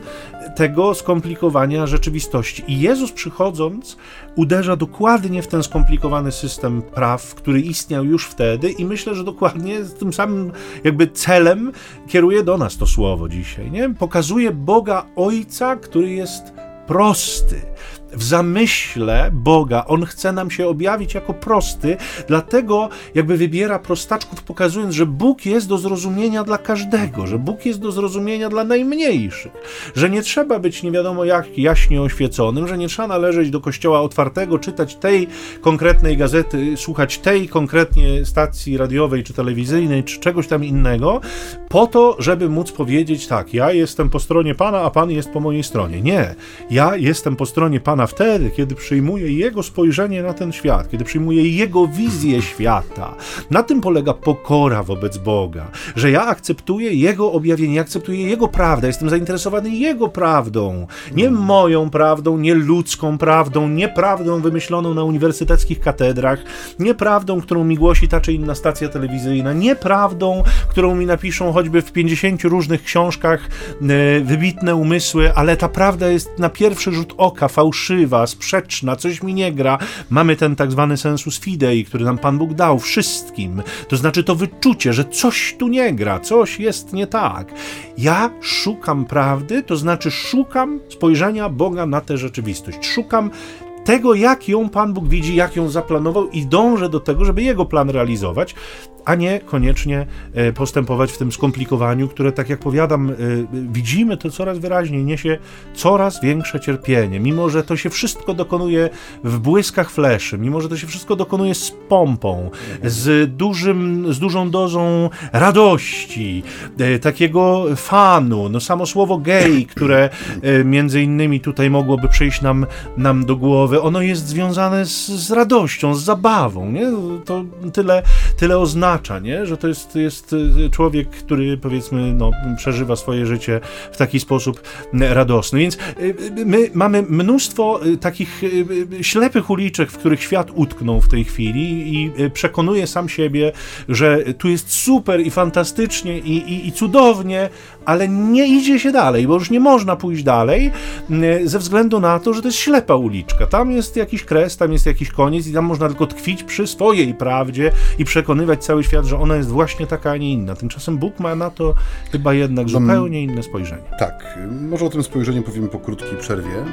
tego skomplikowania rzeczywistości. I Jezus przychodząc uderza dokładnie w ten skomplikowany system praw, który istniał już wtedy i myślę, że dokładnie z tym samym jakby celem kieruje do nas to słowo dzisiaj, nie? Pokazuje Boga Ojca, który jest prosty, w zamyśle Boga. On chce nam się objawić jako prosty, dlatego jakby wybiera prostaczków, pokazując, że Bóg jest do zrozumienia dla każdego, że Bóg jest do zrozumienia dla najmniejszych, że nie trzeba być nie wiadomo jak jaśnie oświeconym, że nie trzeba należeć do kościoła otwartego, czytać tej konkretnej gazety, słuchać tej konkretnie stacji radiowej czy telewizyjnej, czy czegoś tam innego, po to, żeby móc powiedzieć tak, ja jestem po stronie Pana, a Pan jest po mojej stronie. Nie, ja jestem po stronie Pana Pana wtedy, kiedy przyjmuje Jego spojrzenie na ten świat, kiedy przyjmuje Jego wizję świata. Na tym polega pokora wobec Boga, że ja akceptuję Jego objawienie, akceptuję Jego prawdę, jestem zainteresowany Jego prawdą, nie moją prawdą, nie ludzką prawdą, nie prawdą wymyśloną na uniwersyteckich katedrach, nie prawdą, którą mi głosi ta czy inna stacja telewizyjna, nie prawdą, którą mi napiszą choćby w 50 różnych książkach e, wybitne umysły, ale ta prawda jest na pierwszy rzut oka fałszywa fałszywa, sprzeczna, coś mi nie gra. Mamy ten tak zwany sensus fidei, który nam Pan Bóg dał wszystkim. To znaczy to wyczucie, że coś tu nie gra, coś jest nie tak. Ja szukam prawdy, to znaczy szukam spojrzenia Boga na tę rzeczywistość. Szukam tego, jak ją Pan Bóg widzi, jak ją zaplanował i dążę do tego, żeby jego plan realizować, a nie koniecznie e, postępować w tym skomplikowaniu, które, tak jak powiadam, e, widzimy to coraz wyraźniej, niesie coraz większe cierpienie. Mimo, że to się wszystko dokonuje w błyskach fleszy, mimo, że to się wszystko dokonuje z pompą, z, dużym, z dużą dozą radości, e, takiego fanu, no samo słowo gay, które między innymi tutaj mogłoby przyjść nam, nam do głowy, ono jest związane z, z radością, z zabawą, nie? To tyle, tyle oznacza nie? że to jest, jest y, człowiek, który powiedzmy no, przeżywa swoje życie w taki sposób radosny. Więc y, y, my mamy mnóstwo takich ślepych uliczek, w których świat utknął w tej chwili i przekonuje sam siebie, że tu jest super i fantastycznie i, i, i cudownie, ale nie idzie się dalej, bo już nie można pójść dalej ze względu na to, że to jest ślepa uliczka. Tam jest jakiś kres, tam jest jakiś koniec i tam można tylko tkwić przy swojej prawdzie i przekonywać cały świat, że ona jest właśnie taka, a nie inna. Tymczasem Bóg ma na to chyba jednak zupełnie inne spojrzenie. Tak, może o tym spojrzeniu powiemy po krótkiej przerwie.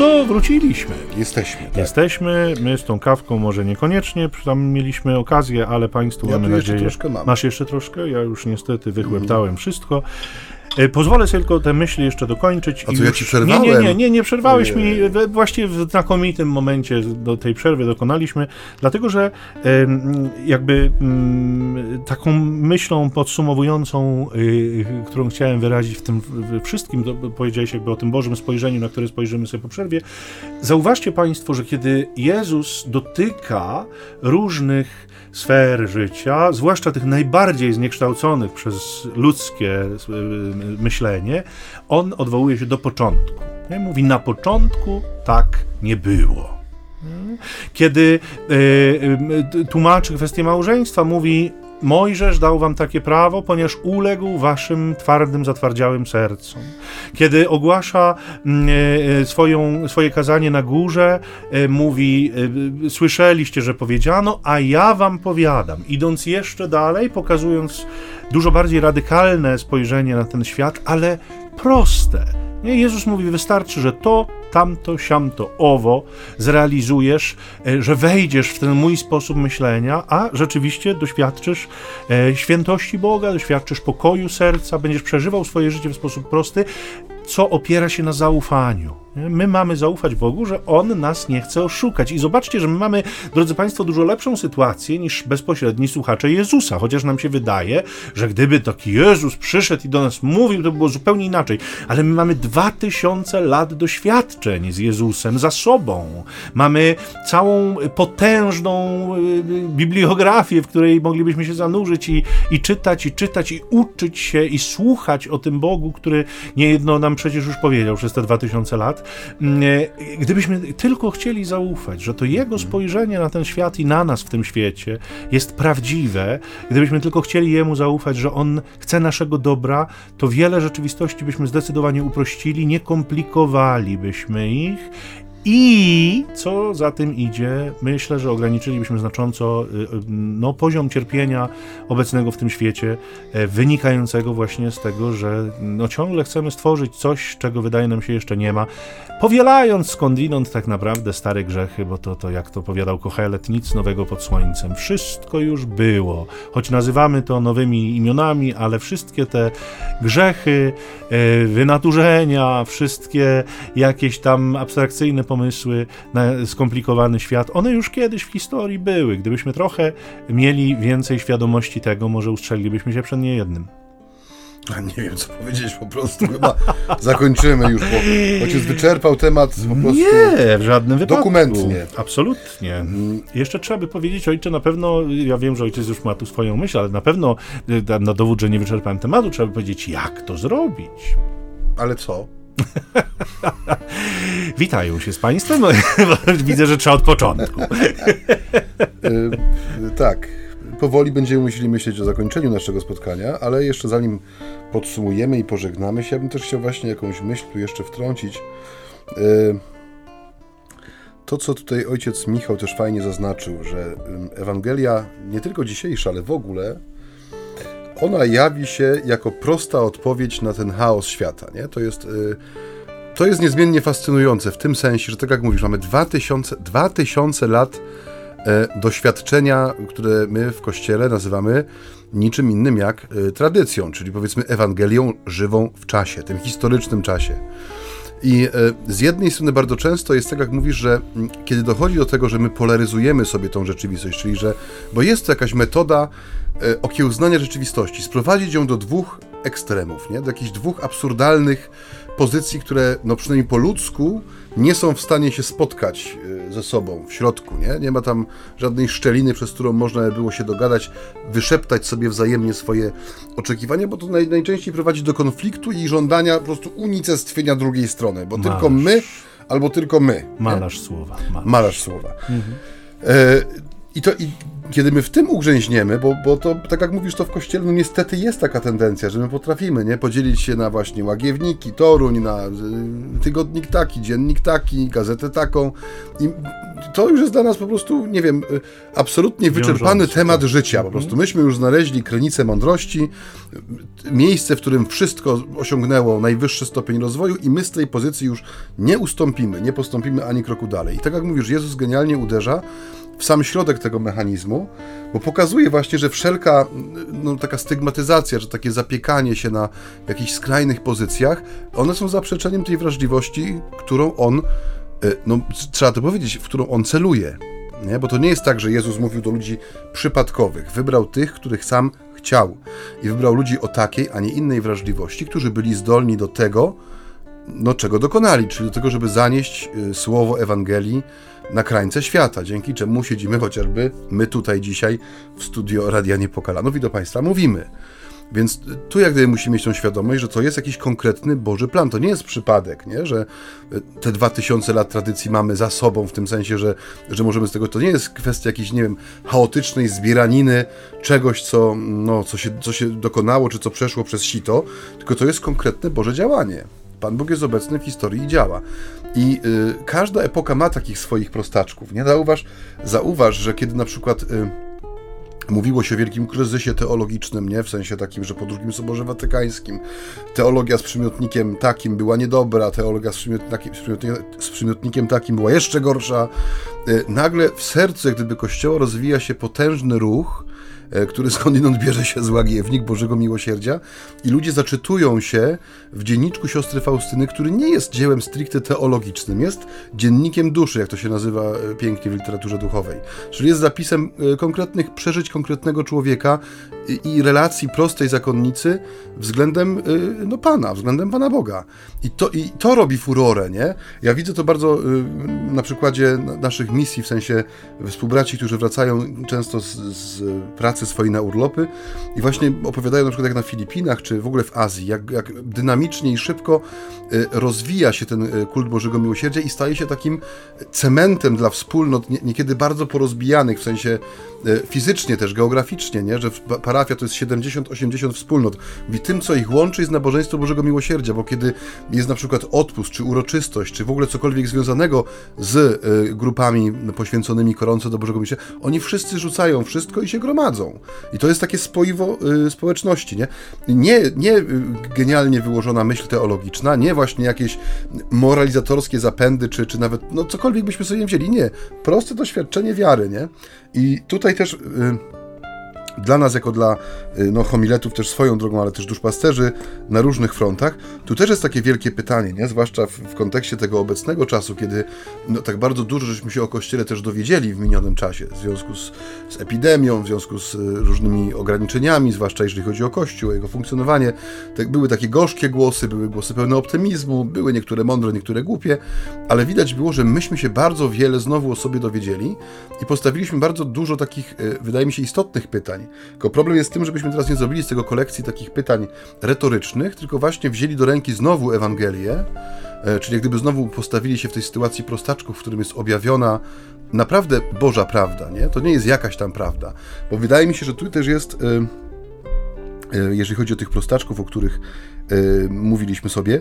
To wróciliśmy. Jesteśmy. Tak. Jesteśmy, my z tą kawką może niekoniecznie, tam mieliśmy okazję, ale Państwu Ja mamy tu jeszcze nadzieję. troszkę mam. Masz jeszcze troszkę? Ja już niestety wychłeptałem wszystko. E, Pozwolę sobie tylko te myśli jeszcze dokończyć. A co, ja ci przerwałem? Nie, nie, nie, nie, nie przerwałeś mi. We- Właściwie w znakomitym momencie do tej przerwy dokonaliśmy, dlatego że jakby mm, taką myślą podsumowującą, y, którą chciałem wyrazić w tym wszystkim, to powiedziałeś jakby o tym Bożym spojrzeniu, na które spojrzymy sobie po przerwie. Zauważcie Państwo, że kiedy Jezus dotyka różnych sfer życia, zwłaszcza tych najbardziej zniekształconych przez ludzkie y, myślenie, on odwołuje się do początku. Mówi, na początku tak nie było. Nie? Kiedy y, y, tłumaczy kwestię małżeństwa, mówi, Mojżesz dał wam takie prawo, ponieważ uległ waszym twardym, zatwardziałym sercom. Kiedy ogłasza mm, e, swoją, swoje kazanie na górze, e, mówi: e, Słyszeliście, że powiedziano, a ja wam powiadam. Idąc jeszcze dalej, pokazując dużo bardziej radykalne spojrzenie na ten świat, ale proste. Nie? Jezus mówi: Wystarczy, że to, tamto, siamto, owo zrealizujesz, e, że wejdziesz w ten mój sposób myślenia, a rzeczywiście doświadczysz e, świętości Boga, doświadczysz pokoju serca, będziesz przeżywał swoje życie w sposób prosty, co opiera się na zaufaniu. My mamy zaufać Bogu, że On nas nie chce oszukać. I zobaczcie, że my mamy, drodzy Państwo, dużo lepszą sytuację niż bezpośredni słuchacze Jezusa, chociaż nam się wydaje, że gdyby taki Jezus przyszedł i do nas mówił, to by było zupełnie inaczej. Ale my mamy dwa tysiące lat doświadczeń z Jezusem za sobą. Mamy całą potężną y, bibliografię, w której moglibyśmy się zanurzyć i, i czytać, i czytać, i uczyć się, i słuchać o tym Bogu, który niejedno nam przecież już powiedział przez te dwa tysiące lat. Mm, e, Gdybyśmy tylko chcieli zaufać, że to Jego spojrzenie na ten świat i na nas w tym świecie jest prawdziwe, gdybyśmy tylko chcieli Jemu zaufać, że On chce naszego dobra, to wiele rzeczywistości byśmy zdecydowanie uprościli, nie komplikowalibyśmy ich i co za tym idzie, myślę, że ograniczylibyśmy znacząco y, y, no, poziom cierpienia obecnego w tym świecie, e, wynikającego właśnie z tego, że no, ciągle chcemy stworzyć coś, czego wydaje nam się jeszcze nie ma, powielając skądinąd tak naprawdę stare grzechy, bo to, to jak to powiadał Kochelet, nic nowego pod słońcem. Wszystko już było, choć nazywamy to nowymi imionami, ale wszystkie te grzechy, e, wynaturzenia, wszystkie jakieś tam abstrakcyjne pomysły na skomplikowany świat, one już kiedyś w historii były. Gdybyśmy trochę mieli więcej świadomości tego, może ustrzelilibyśmy się przed niejednym. A Nie wiem, co powiedzieć po prostu. Chyba zakończymy już, bo ojciec wyczerpał temat po prostu. Nie, w żadnym wypadku. Dokumentnie. Absolutnie. Jeszcze trzeba by powiedzieć, ojcze, na pewno, ja wiem, że ojciec już ma tu swoją myśl, ale na pewno y, na dowód, że nie wyczerpałem tematu, trzeba by powiedzieć, jak to zrobić. Ale co? Witają się z Państwem. Widzę, że trzeba od początku. Y, tak. Powoli będziemy musieli myśleć o zakończeniu naszego spotkania, ale jeszcze zanim podsumujemy i pożegnamy się, ja bym też chciał właśnie jakąś myśl tu jeszcze wtrącić. Y, To, co tutaj ojciec Michał też fajnie zaznaczył, że Ewangelia, nie tylko dzisiejsza, ale w ogóle, ona jawi się jako prosta odpowiedź na ten chaos świata. Nie? To jest. y, To jest niezmiennie fascynujące w tym sensie, że tak jak mówisz, mamy 2000, 2000 lat e, doświadczenia, które my w Kościele nazywamy niczym innym jak e, tradycją, czyli powiedzmy Ewangelią żywą w czasie, tym historycznym czasie. I e, z jednej strony bardzo często jest tak, jak mówisz, że mm, kiedy dochodzi do tego, że my polaryzujemy sobie tą rzeczywistość, czyli że, bo jest to jakaś metoda e, okiełznania rzeczywistości, sprowadzić ją do dwóch ekstremów, nie? do jakichś dwóch absurdalnych pozycji, które no przynajmniej po ludzku nie są w stanie się spotkać e, ze sobą w środku, nie? Nie ma tam żadnej szczeliny, przez którą można by było się dogadać, wyszeptać sobie wzajemnie swoje oczekiwania, bo to naj, najczęściej prowadzi do konfliktu i żądania po prostu unicestwienia drugiej strony, bo tylko my albo tylko my. nie? Malarz słowa. Malarz. Malarz słowa. E, I to i kiedy my w tym ugrzęźniemy, bo, bo to, tak jak mówisz, to w kościele no niestety jest taka tendencja, że my potrafimy nie podzielić się na właśnie łagiewniki, Toruń, na y, tygodnik taki, dziennik taki, gazetę taką. I to już jest dla nas po prostu, nie wiem, absolutnie wyczerpany temat życia. Po prostu mhm. myśmy już znaleźli krynicę mądrości, miejsce, w którym wszystko osiągnęło najwyższy stopień rozwoju i my z tej pozycji już nie ustąpimy, nie postąpimy ani kroku dalej. I tak jak mówisz, Jezus genialnie uderza w sam środek tego mechanizmu, bo pokazuje właśnie, że wszelka no, taka stygmatyzacja, że takie zapiekanie się na jakichś skrajnych pozycjach, one są zaprzeczeniem tej wrażliwości, którą on, e, no trzeba to powiedzieć, w którą on celuje. Nie? Bo to nie jest tak, że Jezus mówił do ludzi przypadkowych. Wybrał tych, których sam chciał. I wybrał ludzi o takiej, a nie innej wrażliwości, którzy byli zdolni do tego, no, czego dokonali, czyli do tego, żeby zanieść e, słowo Ewangelii na krańce świata, dzięki czemu siedzimy chociażby my tutaj dzisiaj w studio Radia Niepokalanów i do Państwa mówimy. Więc tu jak gdyby musimy mieć tą świadomość, że to jest jakiś konkretny Boży plan. To nie jest przypadek, nie? że te dwa tysiące lat tradycji mamy za sobą, w tym sensie, że, że możemy z tego. To nie jest kwestia jakiejś, nie wiem, chaotycznej zbieraniny czegoś, co, no, co, się, co się dokonało, czy co przeszło przez sito, tylko to jest konkretne Boże działanie. Pan Bóg jest obecny w historii i działa. I y, każda epoka ma takich swoich prostaczków. Nie zauważ, zauważ, że kiedy na przykład y, mówiło się o wielkim kryzysie teologicznym, nie w sensie takim, że po II Soborze Watykańskim teologia z przymiotnikiem takim była niedobra, teologia z przymiotnikiem, z przymiotnikiem takim była jeszcze gorsza. Y, nagle w sercu, jak gdyby Kościoła rozwija się potężny ruch, który skądinąd bierze się złagiewnik Bożego Miłosierdzia i ludzie zaczytują się w dzienniczku siostry Faustyny, który nie jest dziełem stricte teologicznym, jest dziennikiem duszy, jak to się nazywa e, pięknie w literaturze duchowej. Czyli jest zapisem e, konkretnych przeżyć konkretnego człowieka i relacji prostej zakonnicy względem no, Pana, względem Pana Boga. I to, I to robi furorę, nie? Ja widzę to bardzo na przykładzie naszych misji, w sensie współbraci, którzy wracają często z, z pracy swojej na urlopy i właśnie opowiadają na przykład jak na Filipinach, czy w ogóle w Azji, jak, jak dynamicznie i szybko y, rozwija się ten y, kult Bożego Miłosierdzia i staje się takim cementem dla wspólnot, niekiedy bardzo porozbijanych, w sensie y, fizycznie też, geograficznie, nie? że parafia to jest 70-80 wspólnot. I tym, co ich łączy, jest nabożeństwo Bożego Miłosierdzia, bo kiedy jest na przykład odpust, czy uroczystość, czy w ogóle cokolwiek związanego z grupami poświęconymi koronce do Bożego Miłosierdzia, oni wszyscy rzucają wszystko i się gromadzą. I to jest takie spoiwo y, społeczności, nie? nie? Nie genialnie wyłożona myśl teologiczna, nie właśnie jakieś moralizatorskie zapędy, czy, czy nawet, no cokolwiek byśmy sobie wzięli, nie. Proste doświadczenie wiary, nie? I tutaj też... Y, dla nas, jako dla y, no, homiletów też swoją drogą, ale też duszpasterzy na różnych frontach, tu też jest takie wielkie pytanie, nie? zwłaszcza w, w kontekście tego obecnego czasu, kiedy no, tak bardzo dużo żeśmy się o Kościele też dowiedzieli w minionym czasie, w związku z, z epidemią, w związku z y, różnymi ograniczeniami, zwłaszcza jeżeli chodzi o Kościół, o jego funkcjonowanie. Tak, były takie gorzkie głosy, były głosy pełne optymizmu, były niektóre mądre, niektóre głupie, ale widać było, że myśmy się bardzo wiele znowu o sobie dowiedzieli i postawiliśmy bardzo dużo takich, y, wydaje mi się, istotnych pytań, tylko problem jest w tym, żebyśmy teraz nie zrobili z tego kolekcji takich pytań retorycznych, tylko właśnie wzięli do ręki znowu Ewangelię, e, czyli gdyby znowu postawili się w tej sytuacji prostaczków, w którym jest objawiona naprawdę Boża prawda, nie? To nie jest jakaś tam prawda, bo wydaje mi się, że tu też jest, e, e, jeżeli chodzi o tych prostaczków, o których mówiliśmy sobie,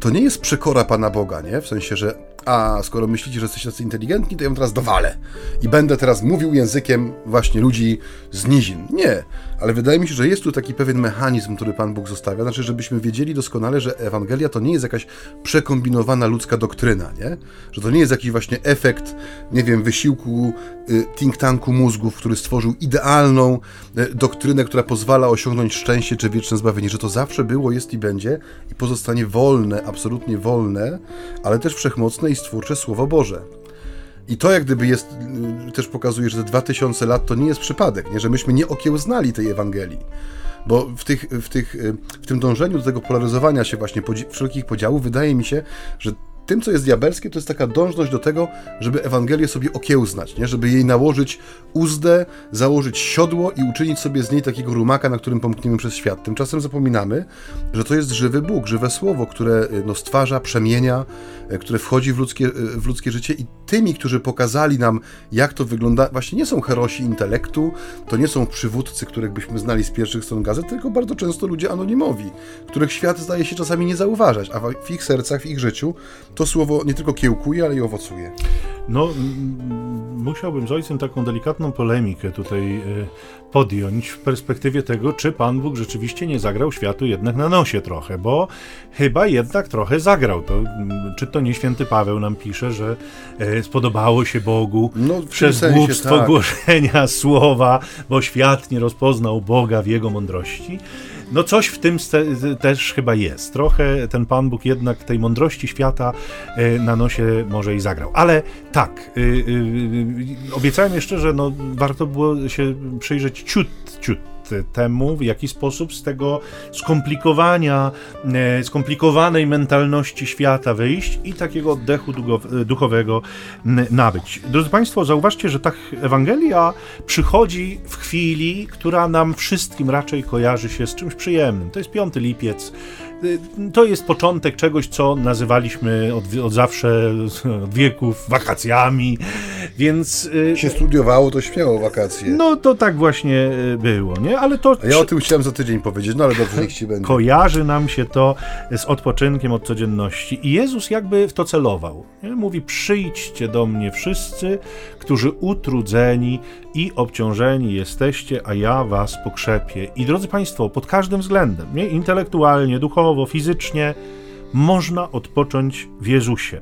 to nie jest przekora Pana Boga, nie? W sensie, że a skoro myślicie, że jesteście tacy inteligentni, to ja wam teraz dowalę. I będę teraz mówił językiem właśnie ludzi z nizin. Nie, ale wydaje mi się, że jest tu taki pewien mechanizm, który Pan Bóg zostawia, znaczy, żebyśmy wiedzieli doskonale, że Ewangelia to nie jest jakaś przekombinowana ludzka doktryna, nie? Że to nie jest jakiś właśnie efekt, nie wiem, wysiłku y, think tanku mózgów, który stworzył idealną y, doktrynę, która pozwala osiągnąć szczęście czy wieczne zbawienie, że to zawsze było, jest i będzie i pozostanie wolne, absolutnie wolne, ale też wszechmocne i stwórcze Słowo Boże. I to jak gdyby jest, y, też pokazuje, że te 2000 lat to nie jest przypadek, nie? że myśmy nie okiełznali tej Ewangelii. Bo w, tych, w, tych, y, w tym dążeniu do tego polaryzowania się właśnie wszelkich podziałów, wydaje mi się, że tym, co jest diabelskie, to jest taka dążność do tego, żeby Ewangelię sobie okiełznać, nie? żeby jej nałożyć uzdę, założyć siodło i uczynić sobie z niej takiego rumaka, na którym pomkniemy przez świat. Tymczasem zapominamy, że to jest żywy Bóg, żywe Słowo, które no, stwarza, przemienia, e, które wchodzi w ludzkie, e, w ludzkie życie i tymi, którzy pokazali nam, jak to wygląda, właśnie nie są herosi intelektu, to nie są przywódcy, których byśmy znali z pierwszych stron gazet, tylko bardzo często ludzie anonimowi, których świat zdaje się czasami nie zauważać, a w ich sercach, w ich życiu to słowo nie tylko kiełkuje, ale i owocuje. No, musiałbym z ojcem taką delikatną polemikę tutaj e, podjąć w perspektywie tego, czy Pan Bóg rzeczywiście nie zagrał światu jednak na nosie trochę, bo chyba jednak trochę zagrał. To, czy to nie święty Paweł nam pisze, że e, spodobało się Bogu no, przez sensie, głupstwo tak. głoszenia słowa, bo świat nie rozpoznał Boga w jego mądrości. No coś w tym też chyba jest. Trochę ten Pan Bóg jednak tej mądrości świata e, na nosie może i zagrał. Ale tak, y, y, obiecałem jeszcze, że no, warto było się przyjrzeć ciut, ciut temu, w jaki sposób z tego skomplikowania, e, skomplikowanej mentalności świata wyjść i takiego oddechu duchowego nabyć. Drodzy Państwo, zauważcie, że ta Ewangelia przychodzi w chwili, która nam wszystkim raczej kojarzy się z czymś przyjemnym. To jest 5 lipiec, to jest początek czegoś, co nazywaliśmy od, od zawsze, od wieków, wakacjami, więc... Y, się studiowało, to śmiało wakacje. No to tak właśnie y, było, nie? Ale to... A ja o tym chciałem za tydzień powiedzieć, no ale dobrze, niech ci będzie. Kojarzy nam się to z odpoczynkiem od codzienności i Jezus jakby w to celował. Nie? Mówi, przyjdźcie do mnie wszyscy, którzy utrudzeni i obciążeni jesteście, a ja was pokrzepię. I drodzy Państwo, pod każdym względem, nie? intelektualnie, duchowo, fizycznie, można odpocząć w Jezusie.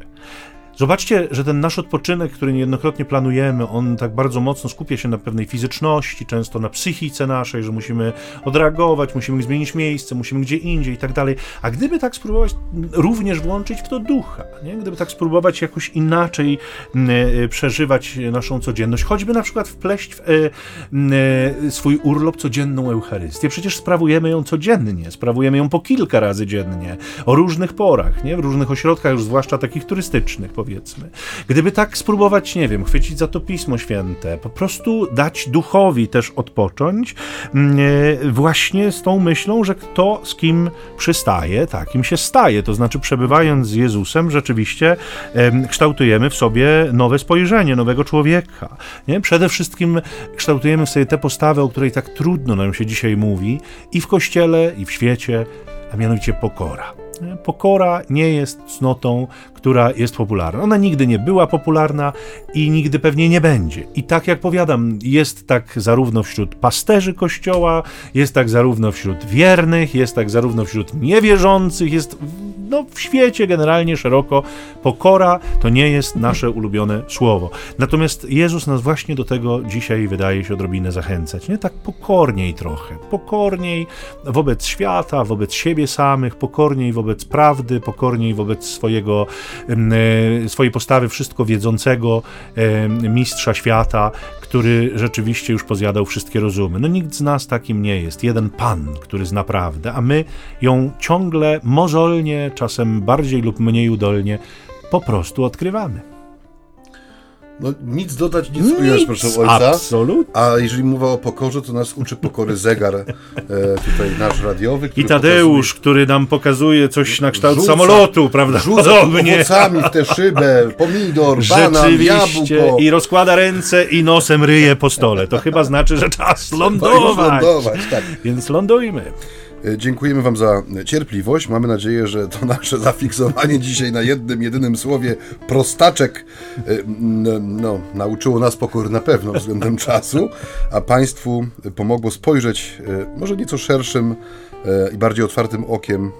Zobaczcie, że ten nasz odpoczynek, który niejednokrotnie planujemy, on tak bardzo mocno skupia się na pewnej fizyczności, często na psychice naszej, że musimy odreagować, musimy zmienić miejsce, musimy gdzie indziej i tak dalej. A gdyby tak spróbować również włączyć w to ducha, nie? gdyby tak spróbować jakoś inaczej e, przeżywać naszą codzienność, choćby na przykład wpleść w e, swój urlop codzienną Eucharystię. Przecież sprawujemy ją codziennie, sprawujemy ją po kilka razy dziennie, o różnych porach, nie? w różnych ośrodkach, już zwłaszcza takich turystycznych powiedzmy. Gdyby tak spróbować, nie wiem, chwycić za to Pismo Święte, po prostu dać duchowi też odpocząć, mm, e, właśnie z tą myślą, że kto z kim przystaje, takim się staje. To znaczy, przebywając z Jezusem, rzeczywiście kształtujemy w sobie nowe spojrzenie, nowego człowieka. Nie? Przede wszystkim kształtujemy w sobie tę postawę, o której tak trudno nam się dzisiaj mówi, i w kościele, i w świecie, a mianowicie pokora. Pokora nie jest cnotą, która jest popularna. Ona nigdy nie była popularna i nigdy pewnie nie będzie. I tak jak powiadam, jest tak zarówno wśród pasterzy kościoła, jest tak zarówno wśród wiernych, jest tak zarówno wśród niewierzących, jest no, w świecie generalnie szeroko. Pokora to nie jest nasze ulubione słowo. Natomiast Jezus nas właśnie do tego dzisiaj wydaje się odrobinę zachęcać. Nie tak pokorniej trochę. Pokorniej wobec świata, wobec siebie samych, pokorniej wobec prawdy, pokorniej wobec swojego E, swojej postawy wszystko wiedzącego mistrza świata, który rzeczywiście już pozjadał wszystkie rozumy. No nikt z nas takim nie jest. Jeden Pan, który zna prawdę, a my ją ciągle mozolnie, czasem bardziej lub mniej udolnie po prostu odkrywamy. No nic dodać, nic, nic ująć, proszę ojca. Absolutnie. A jeżeli mowa o pokorze, to nas uczy pokory zegar e, tutaj nasz radiowy. I Tadeusz, pokazuje, który nam pokazuje coś na kształt rzuca, samolotu, prawda? Rzuca owocami w tę szybę, pomidor, banan, jabłko. I rozkłada ręce i nosem ryje po stole. To chyba znaczy, że czas lądować. lądować tak. Więc lądujmy. E, dziękujemy Wam za cierpliwość. Mamy nadzieję, że to nasze zafiksowanie dzisiaj na jednym, jedynym słowie prostaczek e, no, nauczyło nas pokory na pewno względem czasu, a Państwu pomogło spojrzeć e, może nieco szerszym i bardziej otwartym okiem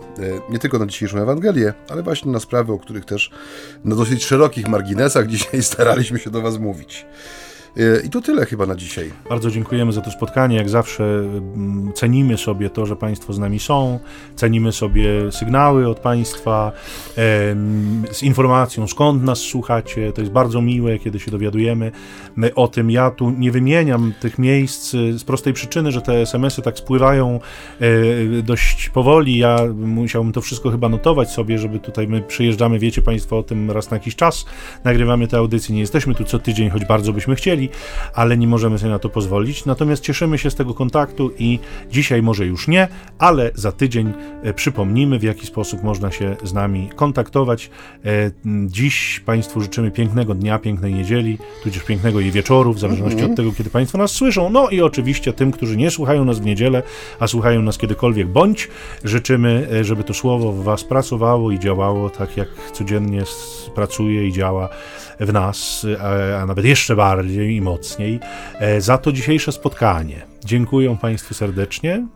nie tylko na dzisiejszą Ewangelię, ale właśnie na sprawy, o których też na dosyć szerokich marginesach dzisiaj staraliśmy się do Was mówić. E, I to tyle chyba na dzisiaj. Bardzo dziękujemy za to spotkanie. Jak zawsze mm, cenimy sobie to, że Państwo z nami są, cenimy sobie sygnały od Państwa z informacją, skąd nas słuchacie. To jest bardzo miłe, kiedy się dowiadujemy o tym. Ja tu nie wymieniam tych miejsc z prostej przyczyny, że te SMS-y tak spływają e, dość powoli. Ja musiałbym to wszystko chyba notować sobie, żeby tutaj my przyjeżdżamy, wiecie Państwo o tym raz na jakiś czas, nagrywamy te audycje. Nie jesteśmy tu co tydzień, choć bardzo byśmy chcieli chwili, ale nie możemy sobie na to pozwolić. Natomiast cieszymy się z tego kontaktu i dzisiaj może już nie, ale za tydzień e, przypomnimy, w jaki sposób można się z nami kontaktować. E, dziś Państwu życzymy pięknego dnia, pięknej niedzieli, tudzież pięknego jej wieczoru, w zależności mm -hmm. od tego, kiedy Państwo nas słyszą. No i oczywiście tym, którzy nie słuchają nas w niedzielę, a słuchają nas kiedykolwiek bądź, życzymy, e, żeby to słowo w Was pracowało i działało tak, jak codziennie pracuje i działa w nas, a, a nawet jeszcze bardziej i mocniej. E, za to dzisiejsze spotkanie. Dziękuję Państwu serdecznie.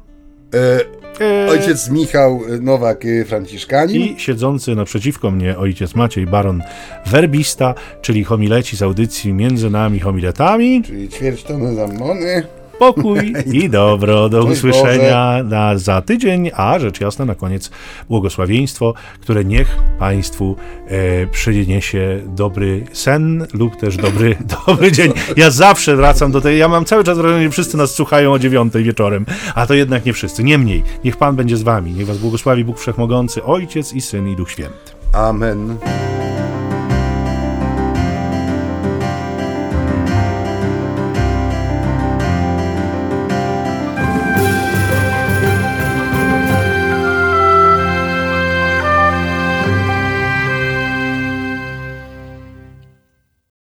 E, e, ojciec Michał Nowak Franciszkanin. I siedzący naprzeciwko mnie ojciec Maciej Baron Werbista, czyli homileci z audycji Między Nami Homiletami. Czyli ćwierć tony zammony pokój i dobro. Do usłyszenia na, za tydzień, a rzecz jasna na koniec błogosławieństwo, które niech Państwu e, przyniesie dobry sen lub też dobry, dobry dzień. Ja zawsze wracam do tej, ja mam cały czas wrażenie, że wszyscy nas słuchają o dziewiątej wieczorem, a to jednak nie wszyscy. Niemniej, niech Pan będzie z Wami, niech Was błogosławi Bóg Wszechmogący, Ojciec i Syn i Duch Święty. Amen.